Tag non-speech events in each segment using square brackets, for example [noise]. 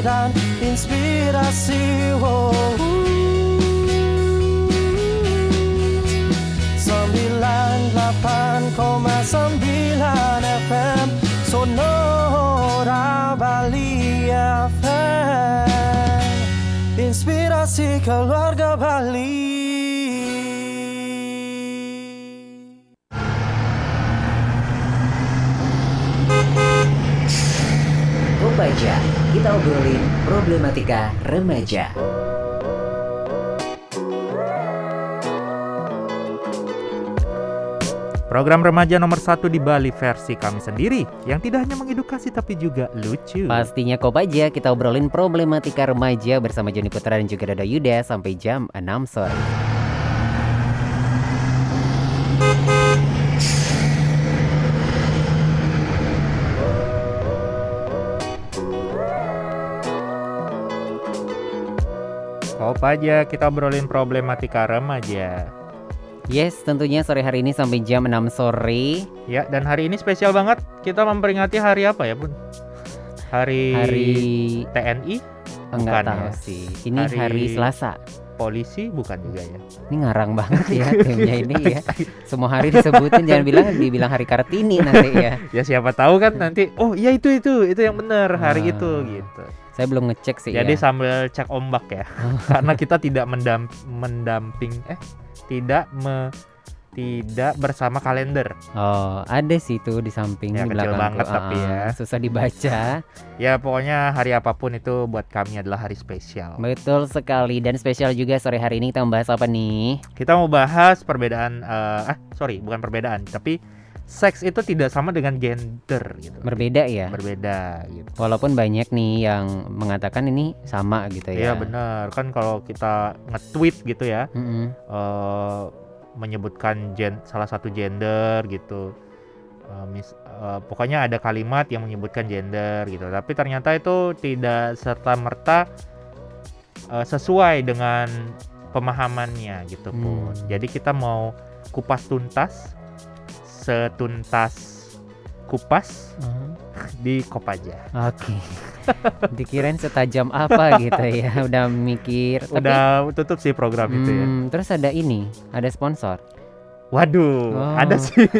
dan inspirasi wow. 98,9 FM Sonora Bali FM Inspirasi keluarga Bali. Kopaja, kita obrolin problematika remaja. Program remaja nomor satu di Bali versi kami sendiri yang tidak hanya mengedukasi tapi juga lucu. Pastinya Kopaja, kita obrolin problematika remaja bersama Joni Putra dan juga Dodo Yuda sampai jam 6 sore. Apa aja kita obrolin problematika remaja. Yes, tentunya sore hari ini sampai jam 6 sore. Ya, dan hari ini spesial banget. Kita memperingati hari apa ya, Bun? Hari, Hari TNI, enggak Bukan tahu ya. sih. Ini hari... Hari- Selasa. polisi bukan juga ya. Ini ngarang banget ya [laughs] timnya ini ya. Semua hari disebutin jangan bilang dibilang hari Kartini nanti ya. [laughs] Ya siapa tahu kan nanti oh iya itu itu itu yang benar hari Ah. itu gitu. Saya belum ngecek sih Jadi ya. sambil cek ombak ya. [laughs] Karena kita tidak mendam mendamping eh tidak me tidak bersama kalender. Oh, ada sih tuh di samping Ya, di kecil belakangku. banget tapi Ah, ya. Susah dibaca. [laughs] Ya pokoknya hari apa pun itu buat kami adalah hari spesial. Betul sekali dan spesial juga sore hari ini kita membahas apa nih? Kita mau bahas perbedaan eh ah sorry bukan perbedaan tapi seks itu tidak sama dengan gender gitu. Berbeda ya. Berbeda gitu. Walaupun banyak nih yang mengatakan ini sama gitu Iya ya. benar kan kalau kita nge-tweet gitu ya Mm-mm. eh, menyebutkan gen salah satu gender gitu. Eh, mis- eh, pokoknya ada kalimat yang menyebutkan gender gitu. Tapi ternyata itu tidak serta merta sesuai dengan pemahamannya gitu pun. Hmm. Jadi kita mau kupas tuntas setuntas kupas di Kopaja. Oke. [laughs] Dikirain setajam apa gitu ya. [laughs] Udah mikir. Tapi, Udah tutup sih program itu ya. hmm, Terus ada ini, ada sponsor. Waduh, Oh. ada sih. [laughs]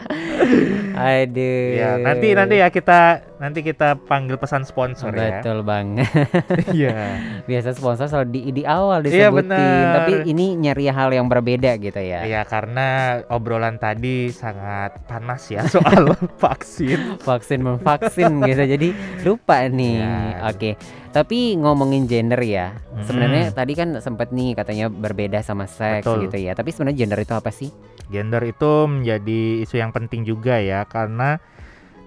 [laughs] Aduh. ya, nanti nanti ya kita nanti kita panggil pesan sponsor ya. Betul banget. [laughs] Iya. Biasa sponsor selalu di di awal Iya, disebutin, benar. tapi ini nyari hal yang berbeda gitu ya. Iya, karena obrolan tadi sangat panas ya soal [laughs] vaksin. Vaksin memvaksin gitu. Jadi lupa nih. Iya. Oke. Tapi ngomongin gender ya. Mm. Sebenarnya tadi kan sempat nih katanya berbeda sama seks Betul. gitu ya. Tapi sebenarnya gender itu apa sih? Gender itu menjadi isu yang penting juga ya karena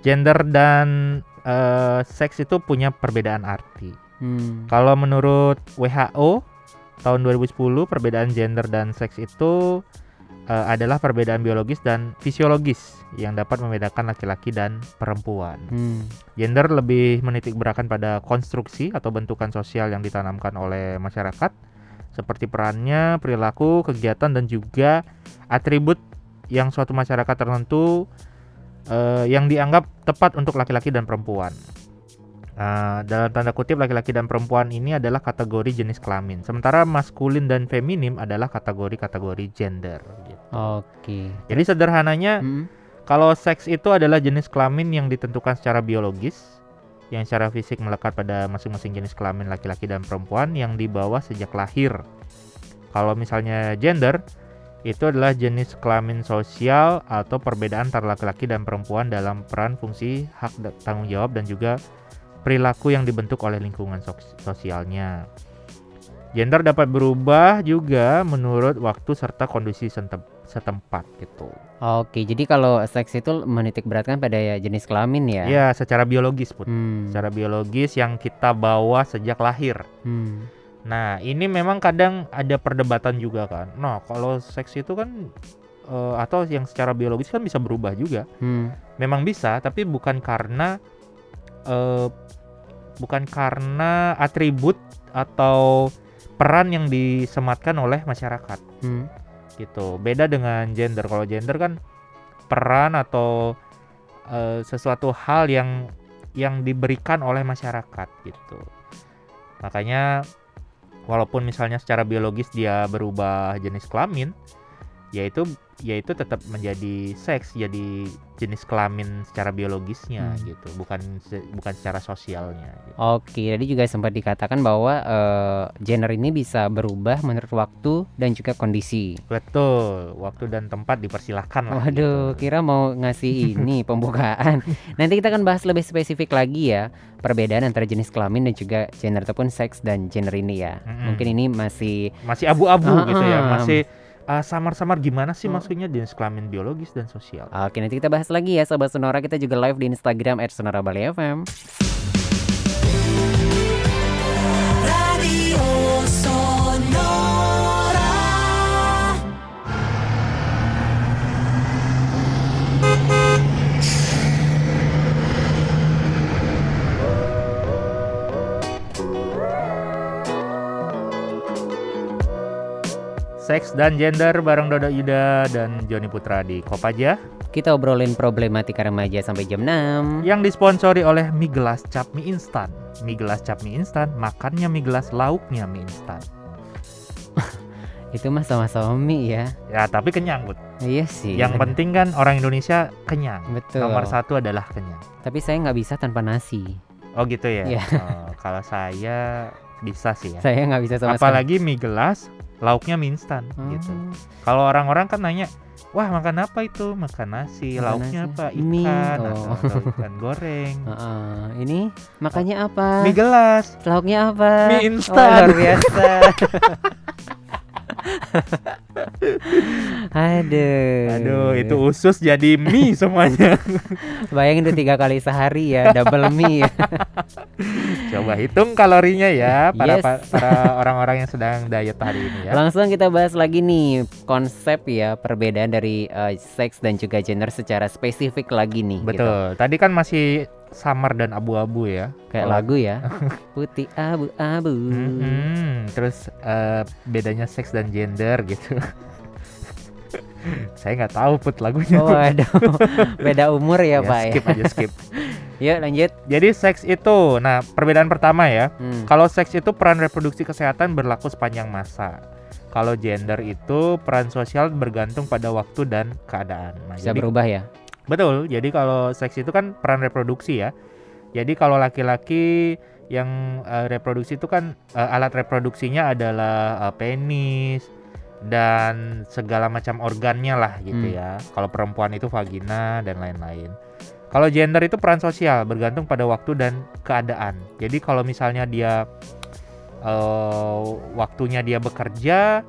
gender dan eh, seks itu punya perbedaan arti. Hmm. Kalau menurut WHO tahun 2010 perbedaan gender dan seks itu eh, adalah perbedaan biologis dan fisiologis yang dapat membedakan laki-laki dan perempuan. Hmm. Gender lebih menitik beratkan pada konstruksi atau bentukan sosial yang ditanamkan oleh masyarakat seperti perannya, perilaku, kegiatan dan juga atribut yang suatu masyarakat tertentu eh, yang dianggap tepat untuk laki-laki dan perempuan. Nah, dalam tanda kutip laki-laki dan perempuan ini adalah kategori jenis kelamin, sementara maskulin dan feminim adalah kategori-kategori gender. Gitu. Oke. Jadi sederhananya Hmm. kalau seks itu adalah jenis kelamin yang ditentukan secara biologis, yang secara fisik melekat pada masing-masing jenis kelamin laki-laki dan perempuan yang dibawa sejak lahir. Kalau misalnya gender, itu adalah jenis kelamin sosial atau perbedaan antara laki-laki dan perempuan dalam peran fungsi hak tanggung jawab dan juga perilaku yang dibentuk oleh lingkungan sos- sosialnya. Gender dapat berubah juga menurut waktu serta kondisi setempat gitu. Oke, jadi kalau seks itu menitik beratkan pada ya jenis kelamin ya. Ya, secara biologis pun. Hmm. Secara biologis yang kita bawa sejak lahir. Hmm. Nah, ini memang kadang ada perdebatan juga kan. Nah, kalau seks itu kan eh, atau yang secara biologis kan bisa berubah juga. Hmm. Memang bisa, tapi bukan karena eh, bukan karena atribut atau peran yang disematkan oleh masyarakat Hmm. Gitu. Beda dengan gender. Kalau gender kan peran atau eh, sesuatu hal yang yang diberikan oleh masyarakat gitu. Makanya walaupun misalnya secara biologis dia berubah jenis kelamin, yaitu yaitu tetap menjadi seks jadi jenis kelamin secara biologisnya Hmm. gitu, bukan se- bukan secara sosialnya. gitu. Oke, tadi juga sempat dikatakan bahwa eh, gender ini bisa berubah menurut waktu dan juga kondisi. Betul, waktu dan tempat dipersilahkan lah. Waduh, gitu. kira mau ngasih ini [laughs] pembukaan. Nanti kita akan bahas lebih spesifik lagi ya perbedaan antara jenis kelamin dan juga gender ataupun seks dan gender ini ya. Mm-mm. Mungkin ini masih masih abu-abu Ah, gitu ya, ah. masih uh, samar-samar gimana sih Hmm. maksudnya jenis kelamin biologis dan sosial. Oke, nanti kita bahas lagi ya Sobat Sonora. Kita juga live di Instagram @sonorabali_fm. Seks dan gender bareng Dodo Yuda dan Joni Putra di Kopaja Kita obrolin problematika remaja sampai jam 6. yang disponsori oleh mie gelas cap mie instan. Mie gelas cap mie instan, makannya mie gelas lauknya mie instan. [laughs] Itu mah sama-sama mie ya. Ya tapi kenyang, Bud. Iya sih. Yang penting kan orang Indonesia kenyang. betul. Nomor satu adalah kenyang. Tapi saya nggak bisa tanpa nasi. Oh gitu ya. Iya. Oh, kalau saya bisa sih ya. [laughs] Saya nggak bisa sama sekali. Apalagi mie gelas, lauknya mie instan Hmm, gitu. Kalau orang-orang kan nanya, wah makan apa itu? Makan nasi, Makan lauknya nasi. apa? Mie. Ikan, Oh. atau, atau ikan goreng. Heeh. ini makanya apa? Mie gelas. Lauknya apa? Mie Oh, instan. luar biasa. [laughs] Aduh. Aduh, itu usus jadi mie [laughs] semuanya. Bayangin tuh tiga kali sehari ya, double mie. ya. [laughs] Coba hitung kalorinya ya para Yes. pa- para orang-orang yang sedang diet hari ini ya. Langsung kita bahas lagi nih konsep ya perbedaan dari eh, seks dan juga gender secara spesifik lagi nih. gitu. Betul. Tadi kan masih samar dan abu-abu ya. Kayak Kalau- lagu ya, [laughs] putih abu-abu. Mm-mm. Terus eh, bedanya seks dan gender gitu. [laughs] Saya nggak tahu put lagunya. Oh, waduh, beda umur ya, [laughs] Pak skip ya. aja skip. Yuk lanjut. Jadi seks itu, nah perbedaan pertama ya. Hmm. Kalau seks itu peran reproduksi kesehatan berlaku sepanjang masa. Kalau gender itu peran sosial bergantung pada waktu dan keadaan. Nah, Bisa jadi- berubah ya. Betul. Jadi kalau seks itu kan peran reproduksi ya. Jadi kalau laki-laki yang eh, reproduksi itu kan eh, alat reproduksinya adalah eh, penis dan segala macam organnya lah gitu Hmm. ya. Kalau perempuan itu vagina dan lain-lain. Kalau gender itu peran sosial bergantung pada waktu dan keadaan. Jadi kalau misalnya dia eh, waktunya dia bekerja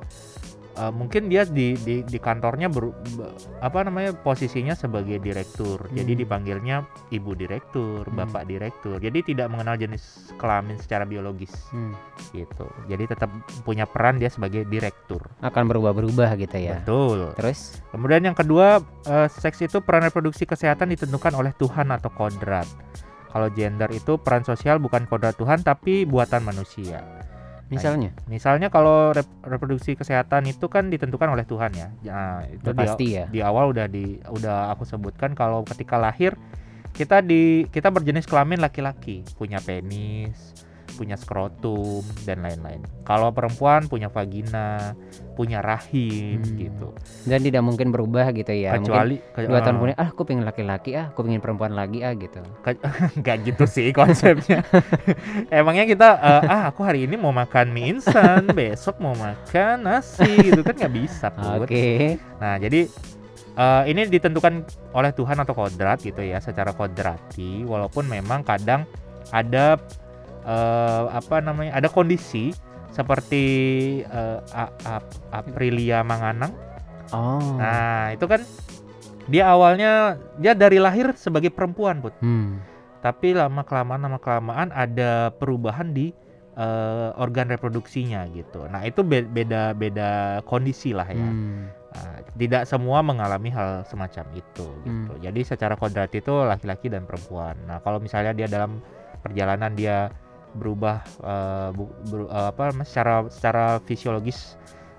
eh, mungkin dia di di, di kantornya ber- be- apa namanya posisinya sebagai direktur. Jadi Hmm. dipanggilnya ibu direktur, Hmm. bapak direktur. Jadi tidak mengenal jenis kelamin secara biologis Hmm. gitu. Jadi tetap punya peran dia sebagai direktur. Akan berubah-berubah gitu ya. Betul. Terus Kemudian yang kedua, eh, seks itu peran reproduksi kesehatan ditentukan oleh Tuhan atau kodrat. Kalau gender itu peran sosial bukan kodrat Tuhan tapi buatan manusia. Misalnya Misalnya kalau rep- reproduksi kesehatan itu kan ditentukan oleh Tuhan ya. Nah, itu udah di, pasti ya. di awal udah di udah aku sebutkan kalau ketika lahir kita di kita berjenis kelamin laki-laki, punya penis, punya skrotum dan lain-lain. Kalau perempuan punya vagina, punya rahim Hmm. gitu. Dan tidak mungkin berubah gitu ya. Mungkin Kecuali ke- dua tahun eh, kemudian ah aku pengen laki-laki ah aku pengen perempuan lagi ah gitu. [laughs] nggak gitu sih konsepnya. [laughs] Emangnya kita eh, ah aku hari ini mau makan mie instan, [laughs] besok mau makan nasi gitu kan nggak bisa Oke. Put. Nah jadi eh, ini ditentukan oleh Tuhan atau kodrat gitu ya, secara kodrati. Walaupun memang kadang ada eh, apa namanya ada kondisi seperti eh, A- A- Aprilia Manganang. Oh. Nah itu kan dia awalnya dia dari lahir sebagai perempuan put Hmm. tapi lama kelamaan lama kelamaan ada perubahan di eh, organ reproduksinya gitu. Nah itu be- beda beda kondisi lah ya. Hmm. Nah, tidak semua mengalami hal semacam itu gitu. Hmm. Jadi secara kodrat itu laki-laki dan perempuan. Nah kalau misalnya dia dalam perjalanan dia berubah bu- ber- eh, apa secara secara fisiologis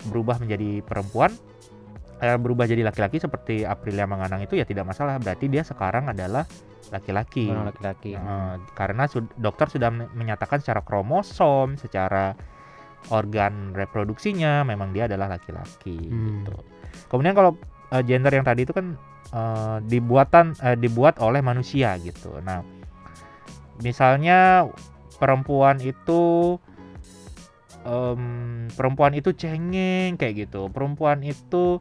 berubah menjadi perempuan eh, berubah jadi laki-laki seperti Aprilia Manganang itu ya tidak masalah berarti dia sekarang adalah laki-laki. Laki-laki. Eh, karena sud- dokter sudah men- menyatakan secara kromosom, secara organ reproduksinya memang dia adalah laki-laki Hmm. gitu. Kemudian kalau eh, gender yang tadi itu kan eh, dibuatan eh, dibuat oleh manusia gitu. Nah, misalnya perempuan itu em, perempuan itu cengeng kayak gitu. Perempuan itu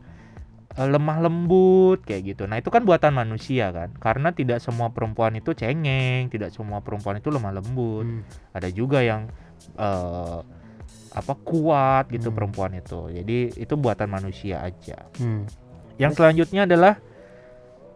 eh, lemah lembut kayak gitu. Nah, itu kan buatan manusia kan. Karena tidak semua perempuan itu cengeng, tidak semua perempuan itu lemah lembut. Hmm. Ada juga yang eh, apa kuat gitu Hmm. perempuan itu. Jadi itu buatan manusia aja. Hmm. Yang selanjutnya adalah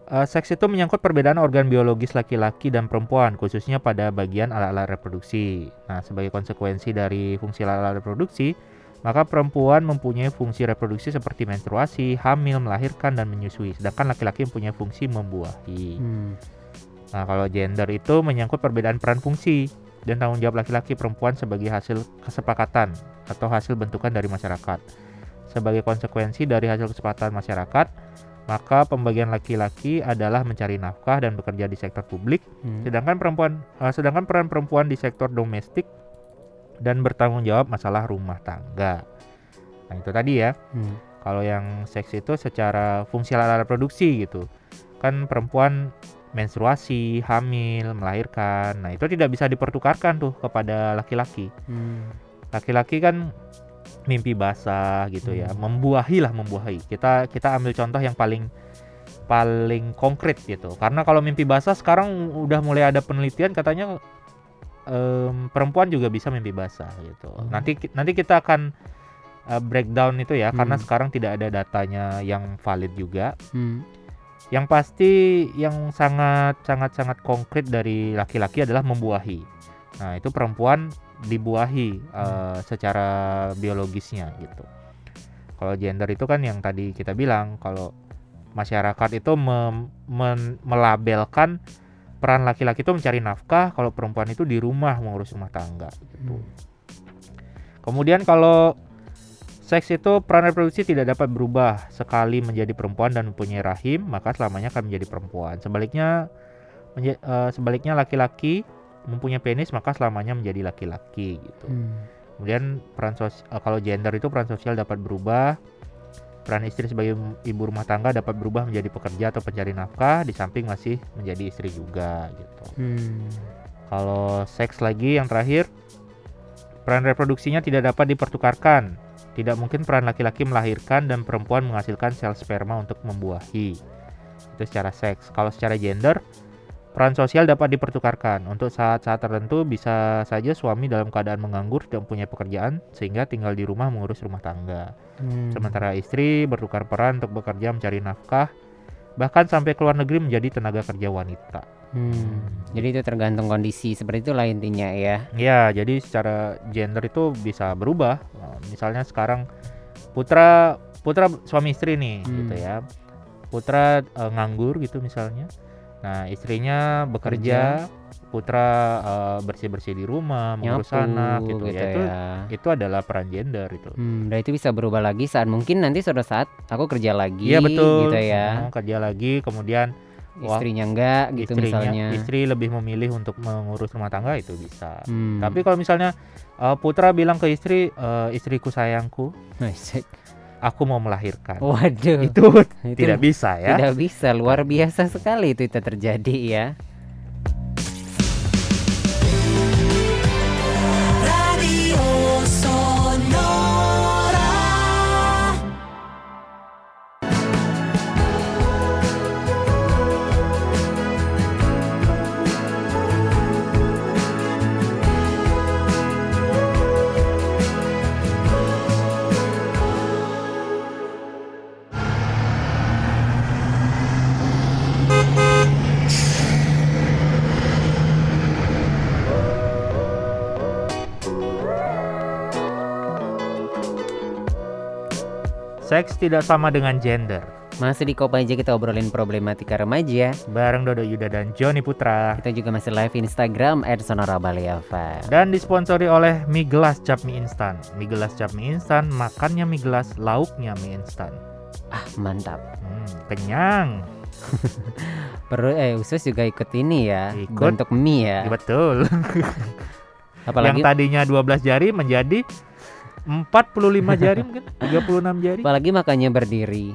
eh, seks itu menyangkut perbedaan organ biologis laki-laki dan perempuan, khususnya pada bagian alat-alat reproduksi. Nah, sebagai konsekuensi dari fungsi alat-alat reproduksi, maka perempuan mempunyai fungsi reproduksi seperti menstruasi, hamil, melahirkan, dan menyusui, sedangkan laki-laki mempunyai fungsi membuahi. Hmm. Nah, kalau gender itu menyangkut perbedaan peran fungsi dan tanggung jawab laki-laki perempuan sebagai hasil kesepakatan atau hasil bentukan dari masyarakat. Sebagai konsekuensi dari hasil kesepakatan masyarakat, maka pembagian laki-laki adalah mencari nafkah dan bekerja di sektor publik, Hmm. sedangkan perempuan eh, sedangkan peran perempuan di sektor domestik dan bertanggung jawab masalah rumah tangga. Nah, itu tadi ya. Hmm. Kalau yang seks itu secara fungsi alat reproduksi gitu. Kan perempuan menstruasi, hamil, melahirkan. Nah, itu tidak bisa dipertukarkan tuh kepada laki-laki. Hmm. Laki-laki kan mimpi basah gitu ya, Hmm. membuahi lah membuahi. Kita kita ambil contoh yang paling paling konkret gitu. Karena kalau mimpi basah sekarang udah mulai ada penelitian katanya em, perempuan juga bisa mimpi basah gitu. Oh. Nanti nanti kita akan uh, breakdown itu ya karena Hmm. sekarang tidak ada datanya yang valid juga. Hmm. Yang pasti yang sangat sangat sangat konkret dari laki-laki adalah membuahi. Nah, itu perempuan dibuahi uh, secara biologisnya gitu. Kalau gender itu kan yang tadi kita bilang kalau masyarakat itu mem- men- melabelkan peran laki-laki itu mencari nafkah, kalau perempuan itu di rumah mengurus rumah tangga gitu. Hmm. Kemudian kalau seks itu peran reproduksi tidak dapat berubah sekali menjadi perempuan dan mempunyai rahim, maka selamanya akan menjadi perempuan. Sebaliknya menja- eh, sebaliknya laki-laki mempunyai penis maka selamanya menjadi laki-laki gitu. Hmm. Kemudian peran sos eh, kalau gender itu peran sosial dapat berubah. Peran istri sebagai ibu rumah tangga dapat berubah menjadi pekerja atau pencari nafkah, di samping masih menjadi istri juga gitu. Hmm. Kalau seks lagi yang terakhir, peran reproduksinya tidak dapat dipertukarkan. Tidak mungkin peran laki-laki melahirkan dan perempuan menghasilkan sel sperma untuk membuahi. Itu secara seks. Kalau secara gender, peran sosial dapat dipertukarkan. Untuk saat-saat tertentu bisa saja suami dalam keadaan menganggur tidak mempunyai pekerjaan sehingga tinggal di rumah mengurus rumah tangga. Hmm. Sementara istri bertukar peran untuk bekerja mencari nafkah, bahkan sampai keluar negeri menjadi tenaga kerja wanita. Hmm. Jadi itu tergantung kondisi seperti itulah intinya ya. Ya, jadi secara gender itu bisa berubah. Nah, Misalnya sekarang putra putra suami istri nih, Hmm. gitu ya. Putra eh, nganggur gitu misalnya. Nah, istrinya bekerja, putra eh, bersih-bersih di rumah, mengurus Nyapu anak gitu, gitu ya. Itu ya. itu adalah peran gender itu. Hmm, dan itu bisa berubah lagi saat mungkin nanti suatu saat aku kerja lagi Iya betul. gitu ya. Hmm, kerja lagi, kemudian wah, Istrinya enggak gitu istrinya, misalnya. istri lebih memilih untuk mengurus rumah tangga itu bisa. Hmm. Tapi kalau misalnya eh, putra bilang ke istri, eh, istriku sayangku, [laughs] Asik. Aku mau melahirkan. Waduh. itu [laughs] itu tidak bisa ya. Tidak bisa, luar biasa sekali itu itu terjadi ya. Seks tidak sama dengan gender. Masih di Kopa aja kita obrolin problematika remaja. Bareng Dodo Yuda dan Joni Putra. Kita juga masih live Instagram @sonorabaliafa. Dan disponsori oleh mie gelas cap mie instan. Mie gelas cap mie instan, makannya mie gelas, lauknya mie instan. Ah, mantap. Hmm, kenyang. [laughs] Perlu eh usus juga ikut ini ya, Ikut. bentuk mie ya. Ya, betul. [laughs] Apalagi yang tadinya 12 jari menjadi 45 jari mungkin 36 jari. apalagi makannya berdiri.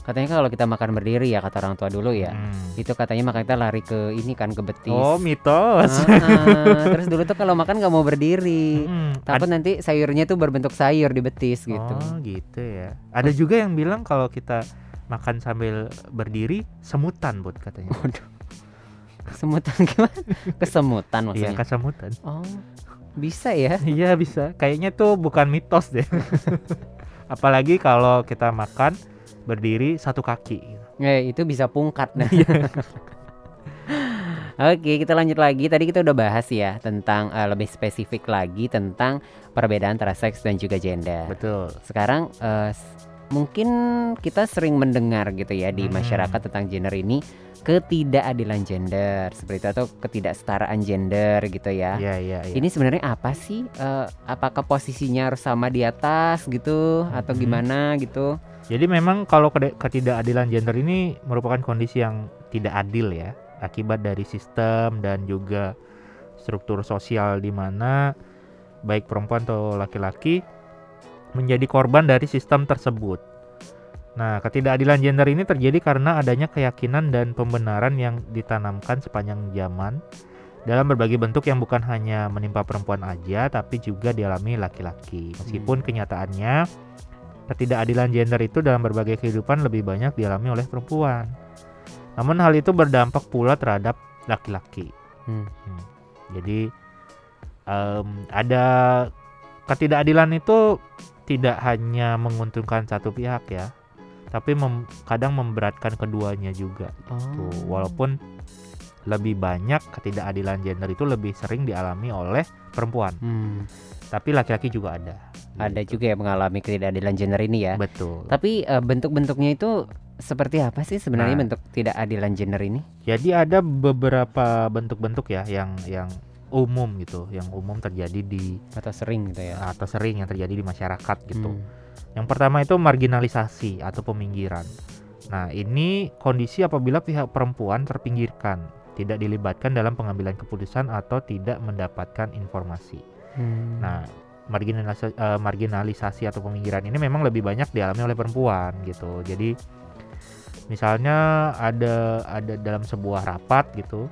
Katanya kalau kita makan berdiri ya kata orang tua dulu ya. Hmm. Itu katanya makanya kita lari ke ini kan ke betis. Oh, mitos. Ah, terus dulu tuh kalau makan nggak mau berdiri. Hmm, Takut nanti sayurnya tuh berbentuk sayur di betis gitu. Oh, gitu ya. Ada juga yang bilang kalau kita makan sambil berdiri semutan, Bud katanya. Waduh. Kesemutan gimana? [laughs] Kesemutan Iya, maksudnya. kesemutan. Oh. Bisa ya? [laughs] Iya, bisa. Kayaknya tuh bukan mitos deh. [laughs] Apalagi kalau kita makan berdiri satu kaki. Eh, itu bisa pungkat nah. Iya. [laughs] Oke, kita lanjut lagi. Tadi kita udah bahas ya tentang eh, lebih spesifik lagi tentang perbedaan antara seks dan juga gender. Betul. Sekarang s- mungkin kita sering mendengar gitu ya di Hmm. masyarakat tentang gender ini ketidakadilan gender seperti itu atau ketidaksetaraan gender gitu ya. Iya, iya, iya. Ini sebenarnya apa sih? Eh, apakah posisinya harus sama di atas gitu atau Mhm. gimana gitu? Jadi memang kalau ketidakadilan gender ini merupakan kondisi yang tidak adil ya, akibat dari sistem dan juga struktur sosial di mana baik perempuan atau laki-laki menjadi korban dari sistem tersebut. Nah, ketidakadilan gender ini terjadi karena adanya keyakinan dan pembenaran yang ditanamkan sepanjang zaman dalam berbagai bentuk yang bukan hanya menimpa perempuan aja, tapi juga dialami laki-laki. Meskipun kenyataannya ketidakadilan gender itu dalam berbagai kehidupan lebih banyak dialami oleh perempuan. Namun hal itu berdampak pula terhadap laki-laki. Hmm. Hmm. Jadi em, ada ketidakadilan itu tidak hanya menguntungkan satu pihak ya, tapi mem- kadang memberatkan keduanya juga. Oh. Tuh, walaupun lebih banyak ketidakadilan gender itu lebih sering dialami oleh perempuan, Hmm. tapi laki-laki juga ada. ada Gitu. juga yang mengalami ketidakadilan gender ini ya. Betul. Tapi eh, bentuk-bentuknya itu seperti apa sih sebenarnya Nah. bentuk ketidakadilan gender ini? Jadi ada beberapa bentuk-bentuk ya yang yang umum gitu, yang umum terjadi di Atau sering gitu ya? atau sering yang terjadi di masyarakat gitu. Hmm. Yang pertama itu marginalisasi atau peminggiran. Nah, ini kondisi apabila pihak perempuan terpinggirkan, tidak dilibatkan dalam pengambilan keputusan atau tidak mendapatkan informasi. Hmm. Nah, marginalisasi, eh, marginalisasi atau peminggiran ini memang lebih banyak dialami oleh perempuan gitu. Jadi misalnya ada ada dalam sebuah rapat gitu,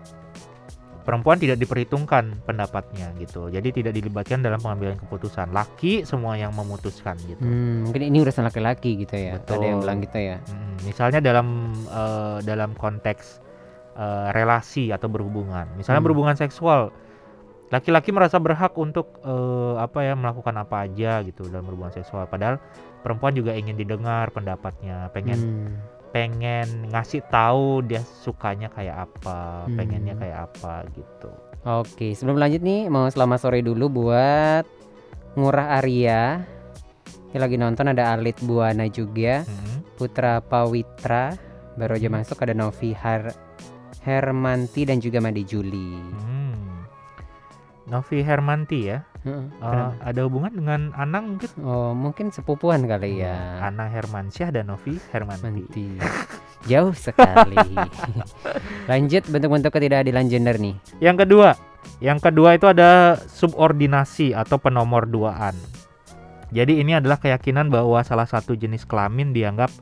perempuan tidak diperhitungkan pendapatnya gitu. Jadi tidak dilibatkan dalam pengambilan keputusan. Laki semua yang memutuskan gitu. Hmm, mungkin ini urusan laki-laki gitu ya. Ada yang Betul. bilang gitu ya. Mm, misalnya dalam eh, dalam konteks eh, relasi atau berhubungan, misalnya Hmm. berhubungan seksual, laki-laki merasa berhak untuk eh, apa ya melakukan apa aja gitu dalam berhubungan seksual. Padahal perempuan juga ingin didengar pendapatnya, pengen Hmm. Pengen ngasih tahu dia sukanya kayak apa, Hmm. pengennya kayak apa gitu. Oke, sebelum lanjut nih mau selamat sore dulu buat Ngurah Arya. Yang lagi nonton ada Alit Buana juga, Mm. Putra Pawitra, baru aja Hmm. masuk ada Novi Har Hermanti dan juga Made Juli. Hmm. Novi Hermanti ya, Eh, kenapa? ada hubungan dengan Anang mungkin? Oh, mungkin sepupuan kali ya. Ana Hermansyah dan Novi Hermanti. Manti. [laughs] Jauh sekali. [laughs] Lanjut bentuk-bentuk ketidakadilan gender nih. Yang kedua, yang kedua itu ada subordinasi atau penomor duaan. Jadi ini adalah keyakinan bahwa salah satu jenis kelamin dianggap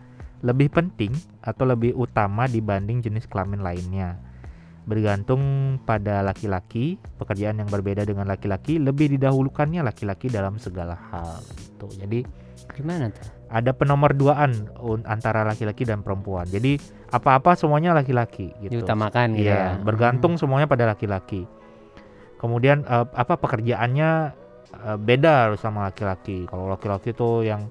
lebih penting atau lebih utama dibanding jenis kelamin lainnya. Bergantung pada laki-laki, pekerjaan yang berbeda dengan laki-laki lebih didahulukannya laki-laki dalam segala hal gitu. Jadi Gimana tuh? ada penomor duaan un- antara laki-laki dan perempuan. Jadi apa-apa semuanya laki-laki gitu. Diutamakan gitu ya. Iya, bergantung semuanya pada laki-laki. Kemudian eh, apa pekerjaannya eh, beda harus sama laki-laki. Kalau laki-laki tuh yang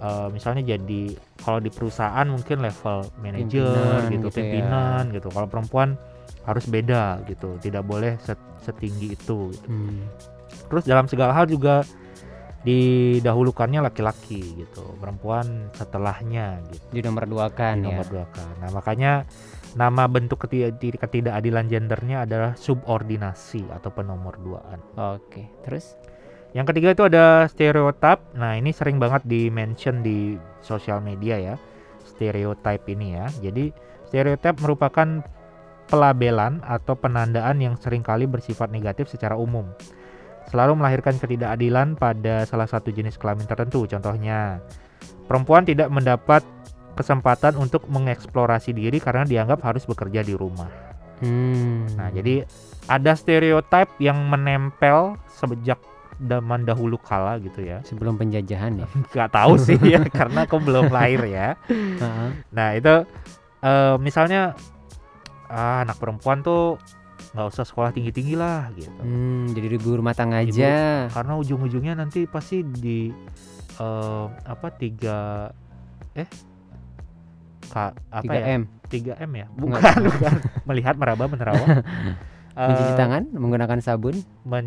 eh, misalnya jadi kalau di perusahaan mungkin level manajer gitu, gitu ya. pimpinan gitu. Kalau perempuan harus beda gitu, tidak boleh set- setinggi itu. gitu. Hmm. Terus dalam segala hal juga didahulukannya laki-laki gitu, perempuan setelahnya gitu Di nomor dua kan ya. nomor dua kan. Nah makanya nama bentuk ketidak- ketidakadilan gendernya adalah subordinasi atau penomor duaan. Oke, terus? Yang ketiga itu ada stereotip. Nah ini sering banget di mention di sosial media ya, stereotype ini ya. Jadi Stereotip merupakan pelabelan atau penandaan yang sering kali bersifat negatif secara umum. Selalu melahirkan ketidakadilan pada salah satu jenis kelamin tertentu. Contohnya, perempuan tidak mendapat kesempatan untuk mengeksplorasi diri karena dianggap harus bekerja di rumah. Hmm. Nah, jadi ada stereotip yang menempel sejak zaman dahulu kala gitu ya. sebelum penjajahan ya. [laughs] Gak tahu sih ya karena aku belum lahir ya. [laughs] Nah, itu eh, misalnya ah, anak perempuan tuh nggak usah sekolah tinggi-tinggi lah gitu. Hmm, jadi ibu rumah tangga Ibu- aja. Karena ujung-ujungnya nanti pasti di eh, apa tiga eh ka, apa 3 ya? M. 3 M ya? Enggak. Bukan, bukan. Melihat meraba menerawang. [laughs] Mencuci Eh, tangan menggunakan sabun, men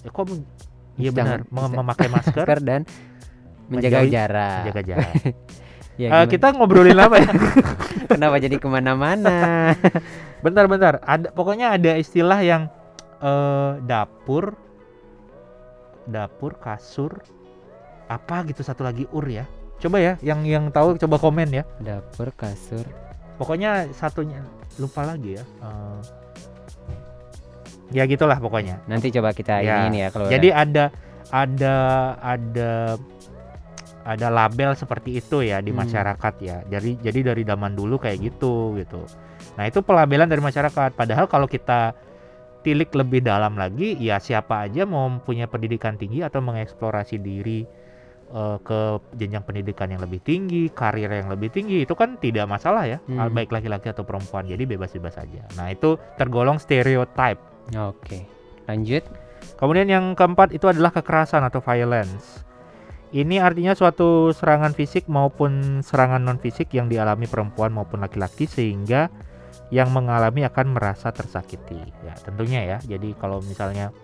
kok men- Mencuci benar mem- memakai [laughs] masker masker dan menjaga Menjauhi- jarak. menjaga jarak. [laughs] Ya, gimana? kita ngobrolin apa ya? [laughs] kenapa jadi ke mana-mana? [laughs] Bentar-bentar. Ada pokoknya ada istilah yang eh dapur, dapur, kasur, apa gitu satu lagi ur ya. Coba ya, yang yang tahu coba komen ya. Dapur, kasur. Pokoknya satunya lupa lagi ya. Eh, ya gitulah pokoknya. Nanti coba kita Ya, ini ya kalau Jadi ada ada ada ada label seperti itu ya di Hmm. masyarakat ya. Jadi jadi dari zaman dulu kayak gitu gitu. Nah, itu pelabelan dari masyarakat. Padahal kalau kita tilik lebih dalam lagi, ya siapa aja mau punya pendidikan tinggi atau mengeksplorasi diri eh, ke jenjang pendidikan yang lebih tinggi, karir yang lebih tinggi, itu kan tidak masalah ya, Hmm. baik laki-laki atau perempuan. Jadi bebas-bebas saja. Nah, itu tergolong stereotype. Oke. Lanjut. Kemudian yang keempat itu adalah kekerasan atau violence. Ini artinya suatu serangan fisik maupun serangan non fisik yang dialami perempuan maupun laki-laki sehingga yang mengalami akan merasa tersakiti. Ya, tentunya ya. Jadi kalau misalnya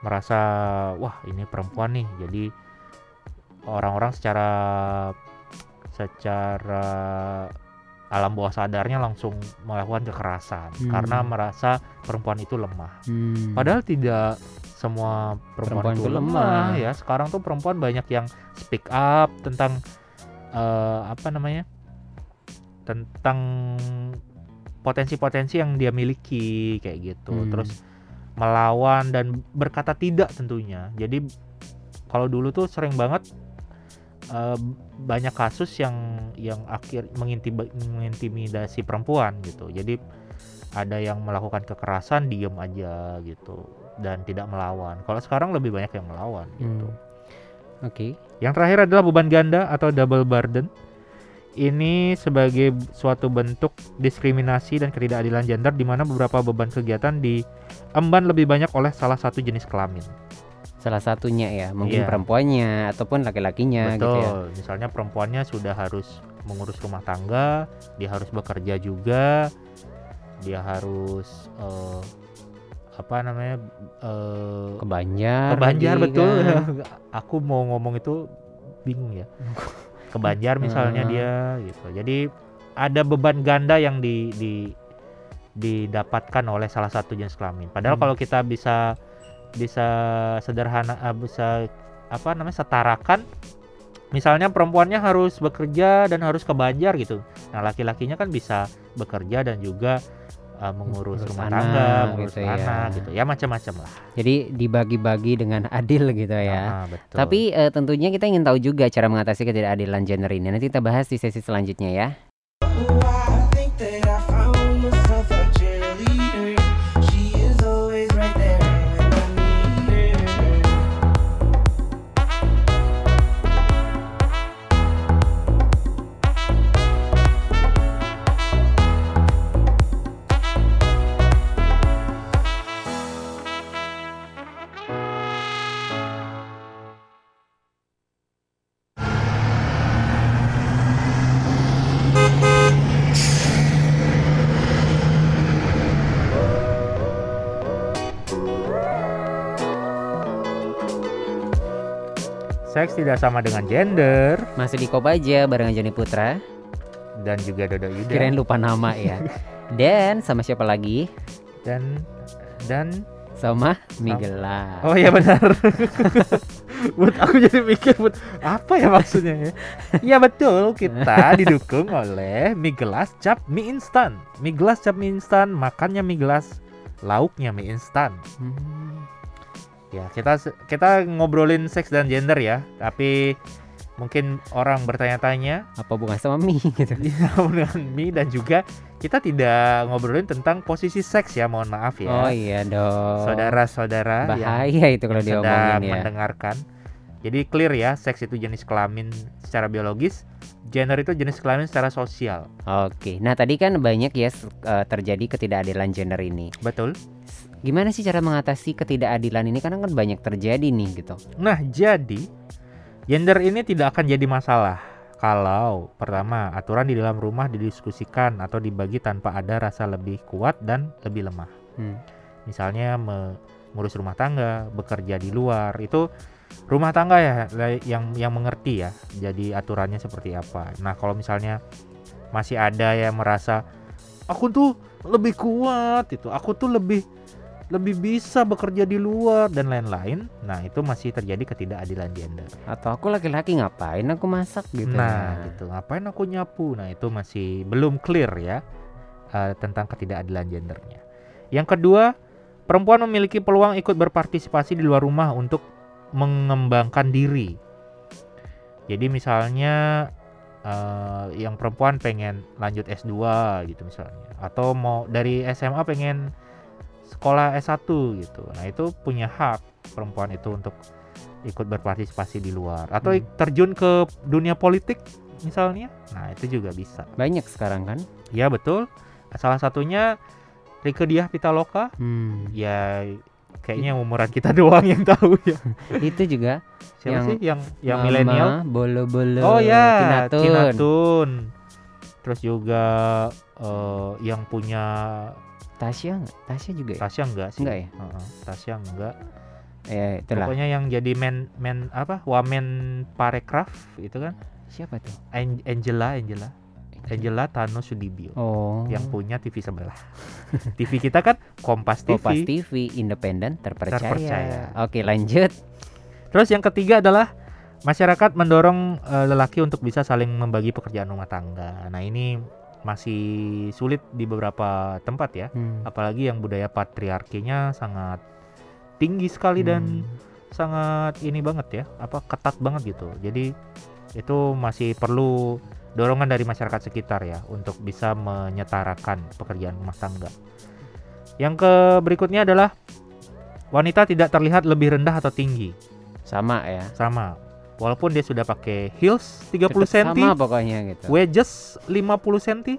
merasa wah ini perempuan nih, jadi orang-orang secara secara alam bawah sadarnya langsung melakukan kekerasan Hmm. karena merasa perempuan itu lemah. Hmm. Padahal tidak semua perempuan, Perempuan itu lemah. ya. Sekarang tuh perempuan banyak yang speak up tentang eh, apa namanya? tentang potensi-potensi yang dia miliki kayak gitu. Hmm. Terus melawan dan berkata tidak tentunya. Jadi kalau dulu tuh sering banget eh, banyak kasus yang yang akhir mengintib- mengintimidasi perempuan gitu. Jadi ada yang melakukan kekerasan diem aja gitu dan tidak melawan. Kalau sekarang lebih banyak yang melawan gitu. Hmm. Oke. Yang terakhir adalah beban ganda atau double burden. Ini sebagai suatu bentuk diskriminasi dan ketidakadilan gender di mana beberapa beban kegiatan diemban lebih banyak oleh salah satu jenis kelamin. Salah satunya ya, mungkin Iya. perempuannya ataupun laki-lakinya gitu ya. Misalnya perempuannya sudah harus mengurus rumah tangga, dia harus bekerja juga, dia harus eh, apa namanya eh, Ke Banjar. ke Banjar lagi betul. kan. [laughs] Aku mau ngomong itu bingung ya. Ke Banjar [laughs] misalnya dia gitu. Jadi ada beban ganda yang di, di didapatkan oleh salah satu jenis kelamin. Padahal Hmm. kalau kita bisa bisa sederhana ah, bisa apa namanya setarakan misalnya perempuannya harus bekerja dan harus ke Banjar gitu. Nah, laki-lakinya kan bisa bekerja dan juga ah, mengurus Ngurus rumah anak, tangga, mengurus gitu ya. anak gitu. Ya macam-macam lah. Jadi dibagi-bagi dengan adil gitu ya. Ah, betul. Tapi eh, tentunya kita ingin tahu juga cara mengatasi ketidakadilan gender ini. Nanti kita bahas di sesi selanjutnya ya. Seks tidak sama dengan gender Masih di Kop aja barengan Joni Putra. dan juga Dodo Yuda Kirain lupa nama ya. [laughs] Dan sama siapa lagi? dan dan Sama Migela. oh iya benar [laughs] Bud, aku jadi mikir, Bud, apa ya maksudnya ya? Iya betul, kita [laughs] didukung oleh mie gelas cap mie instan. Mie gelas cap mie instan, makannya mie gelas, lauknya mie instan. Hmm. Ya, kita kita ngobrolin seks dan gender ya, tapi mungkin orang bertanya-tanya Apa bukan sama mie [laughs] gitu? Iya, dengan mie dan juga kita tidak ngobrolin tentang posisi seks ya, mohon maaf ya. Oh iya dong. Saudara-saudara Bahaya itu kalau sedang diomongin ya. mendengarkan. Jadi clear ya, seks itu jenis kelamin secara biologis, gender itu jenis kelamin secara sosial. Oke. Nah, tadi kan banyak ya eh, terjadi ketidakadilan gender ini. Betul. Gimana sih cara mengatasi ketidakadilan ini? Karena kan banyak terjadi nih gitu. Nah, jadi gender ini tidak akan jadi masalah kalau pertama aturan di dalam rumah didiskusikan atau dibagi tanpa ada rasa lebih kuat dan lebih lemah. Hmm. Misalnya mengurus rumah tangga, bekerja di luar, itu rumah tangga ya yang yang mengerti ya. Jadi aturannya seperti apa. Nah, kalau misalnya masih ada yang merasa aku tuh lebih kuat itu, aku tuh lebih lebih bisa bekerja di luar dan lain-lain. Nah, itu masih terjadi ketidakadilan gender. Atau aku laki-laki ngapain aku masak gitu. Nah, gitu. Ngapain aku nyapu? Nah, itu masih belum clear ya eh, tentang ketidakadilan gendernya. Yang kedua, perempuan memiliki peluang ikut berpartisipasi di luar rumah untuk mengembangkan diri. Jadi misalnya eh, yang perempuan pengen lanjut S2 gitu misalnya atau mau dari SMA pengen sekolah S1 gitu. Nah, itu punya hak perempuan itu untuk ikut berpartisipasi di luar atau Hmm. terjun ke dunia politik misalnya. Nah, itu juga bisa. Banyak sekarang kan? Ya, betul. Salah satunya Rike Diah Pitaloka. Hmm. Ya kayaknya umuran kita [laughs] doang yang tahu ya. [laughs] itu juga Siapa Yang sih yang yang milenial? Bolo-bolo. Oh ya, Tinatun. Tina Tun. Terus juga eh, yang punya Tasya nggak? Tasya juga ya? Tasya enggak sih? Enggak ya? Heeh, Tasya enggak. Ya itulah. Pokoknya yang jadi men men apa? Wamen parekraf itu kan Siapa tuh? An- Angela Angela Angela Tano Sudibyo Oh. yang punya TV sebelah. [laughs] TV kita kan Kompas TV. Kompas TV independen terpercaya. Terpercaya. Oke, lanjut. Terus yang ketiga adalah masyarakat mendorong eh, lelaki untuk bisa saling membagi pekerjaan rumah tangga. Nah, ini masih sulit di beberapa tempat ya. Hmm. Apalagi yang budaya patriarkinya sangat tinggi sekali dan Hmm. sangat ini banget ya, apa ketat banget gitu. Jadi itu masih perlu dorongan dari masyarakat sekitar ya untuk bisa menyetarakan pekerjaan rumah tangga. Yang ke berikutnya adalah wanita tidak terlihat lebih rendah atau tinggi, sama ya. sama. Walaupun dia sudah pakai heels 30 Tetep cm, Sama pokoknya gitu. wedges 50 cm,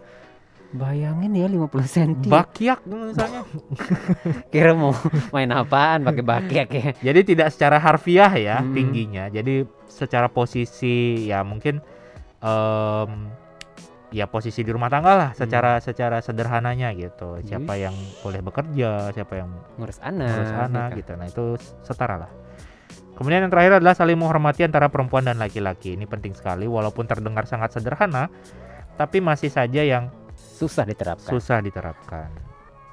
Bayangin ya 50 cm. bakyak misalnya. [laughs] Kira mau main apaan pakai bakyak ya. Jadi tidak secara harfiah ya Hmm. tingginya. Jadi secara posisi ya mungkin em, ya posisi di rumah tangga lah secara secara sederhananya gitu. Siapa yang boleh bekerja, siapa yang Ngurus anak. ngurus anak gitu. gitu. Nah, itu setara lah. Kemudian yang terakhir adalah saling menghormati antara perempuan dan laki-laki. Ini penting sekali walaupun terdengar sangat sederhana tapi masih saja yang Susah diterapkan. susah diterapkan.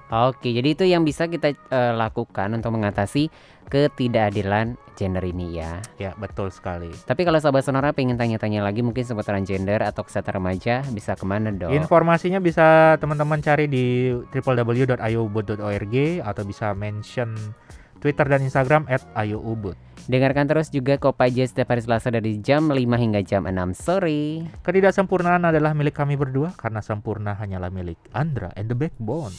Oke, jadi itu yang bisa kita eh, lakukan untuk mengatasi ketidakadilan gender ini ya. Ya, betul sekali. Tapi kalau sahabat sonora pengen tanya-tanya lagi mungkin seputaran gender atau kesehatan remaja bisa ke mana dong? Informasinya bisa teman-teman cari di www.ayoubud.org atau bisa mention Twitter dan Instagram @ayoubud. Dengarkan terus juga Kopaja setiap hari Selasa dari jam 5 hingga jam 6 sore. Ketidaksempurnaan adalah milik kami berdua karena sempurna hanyalah milik Andra and the Backbone.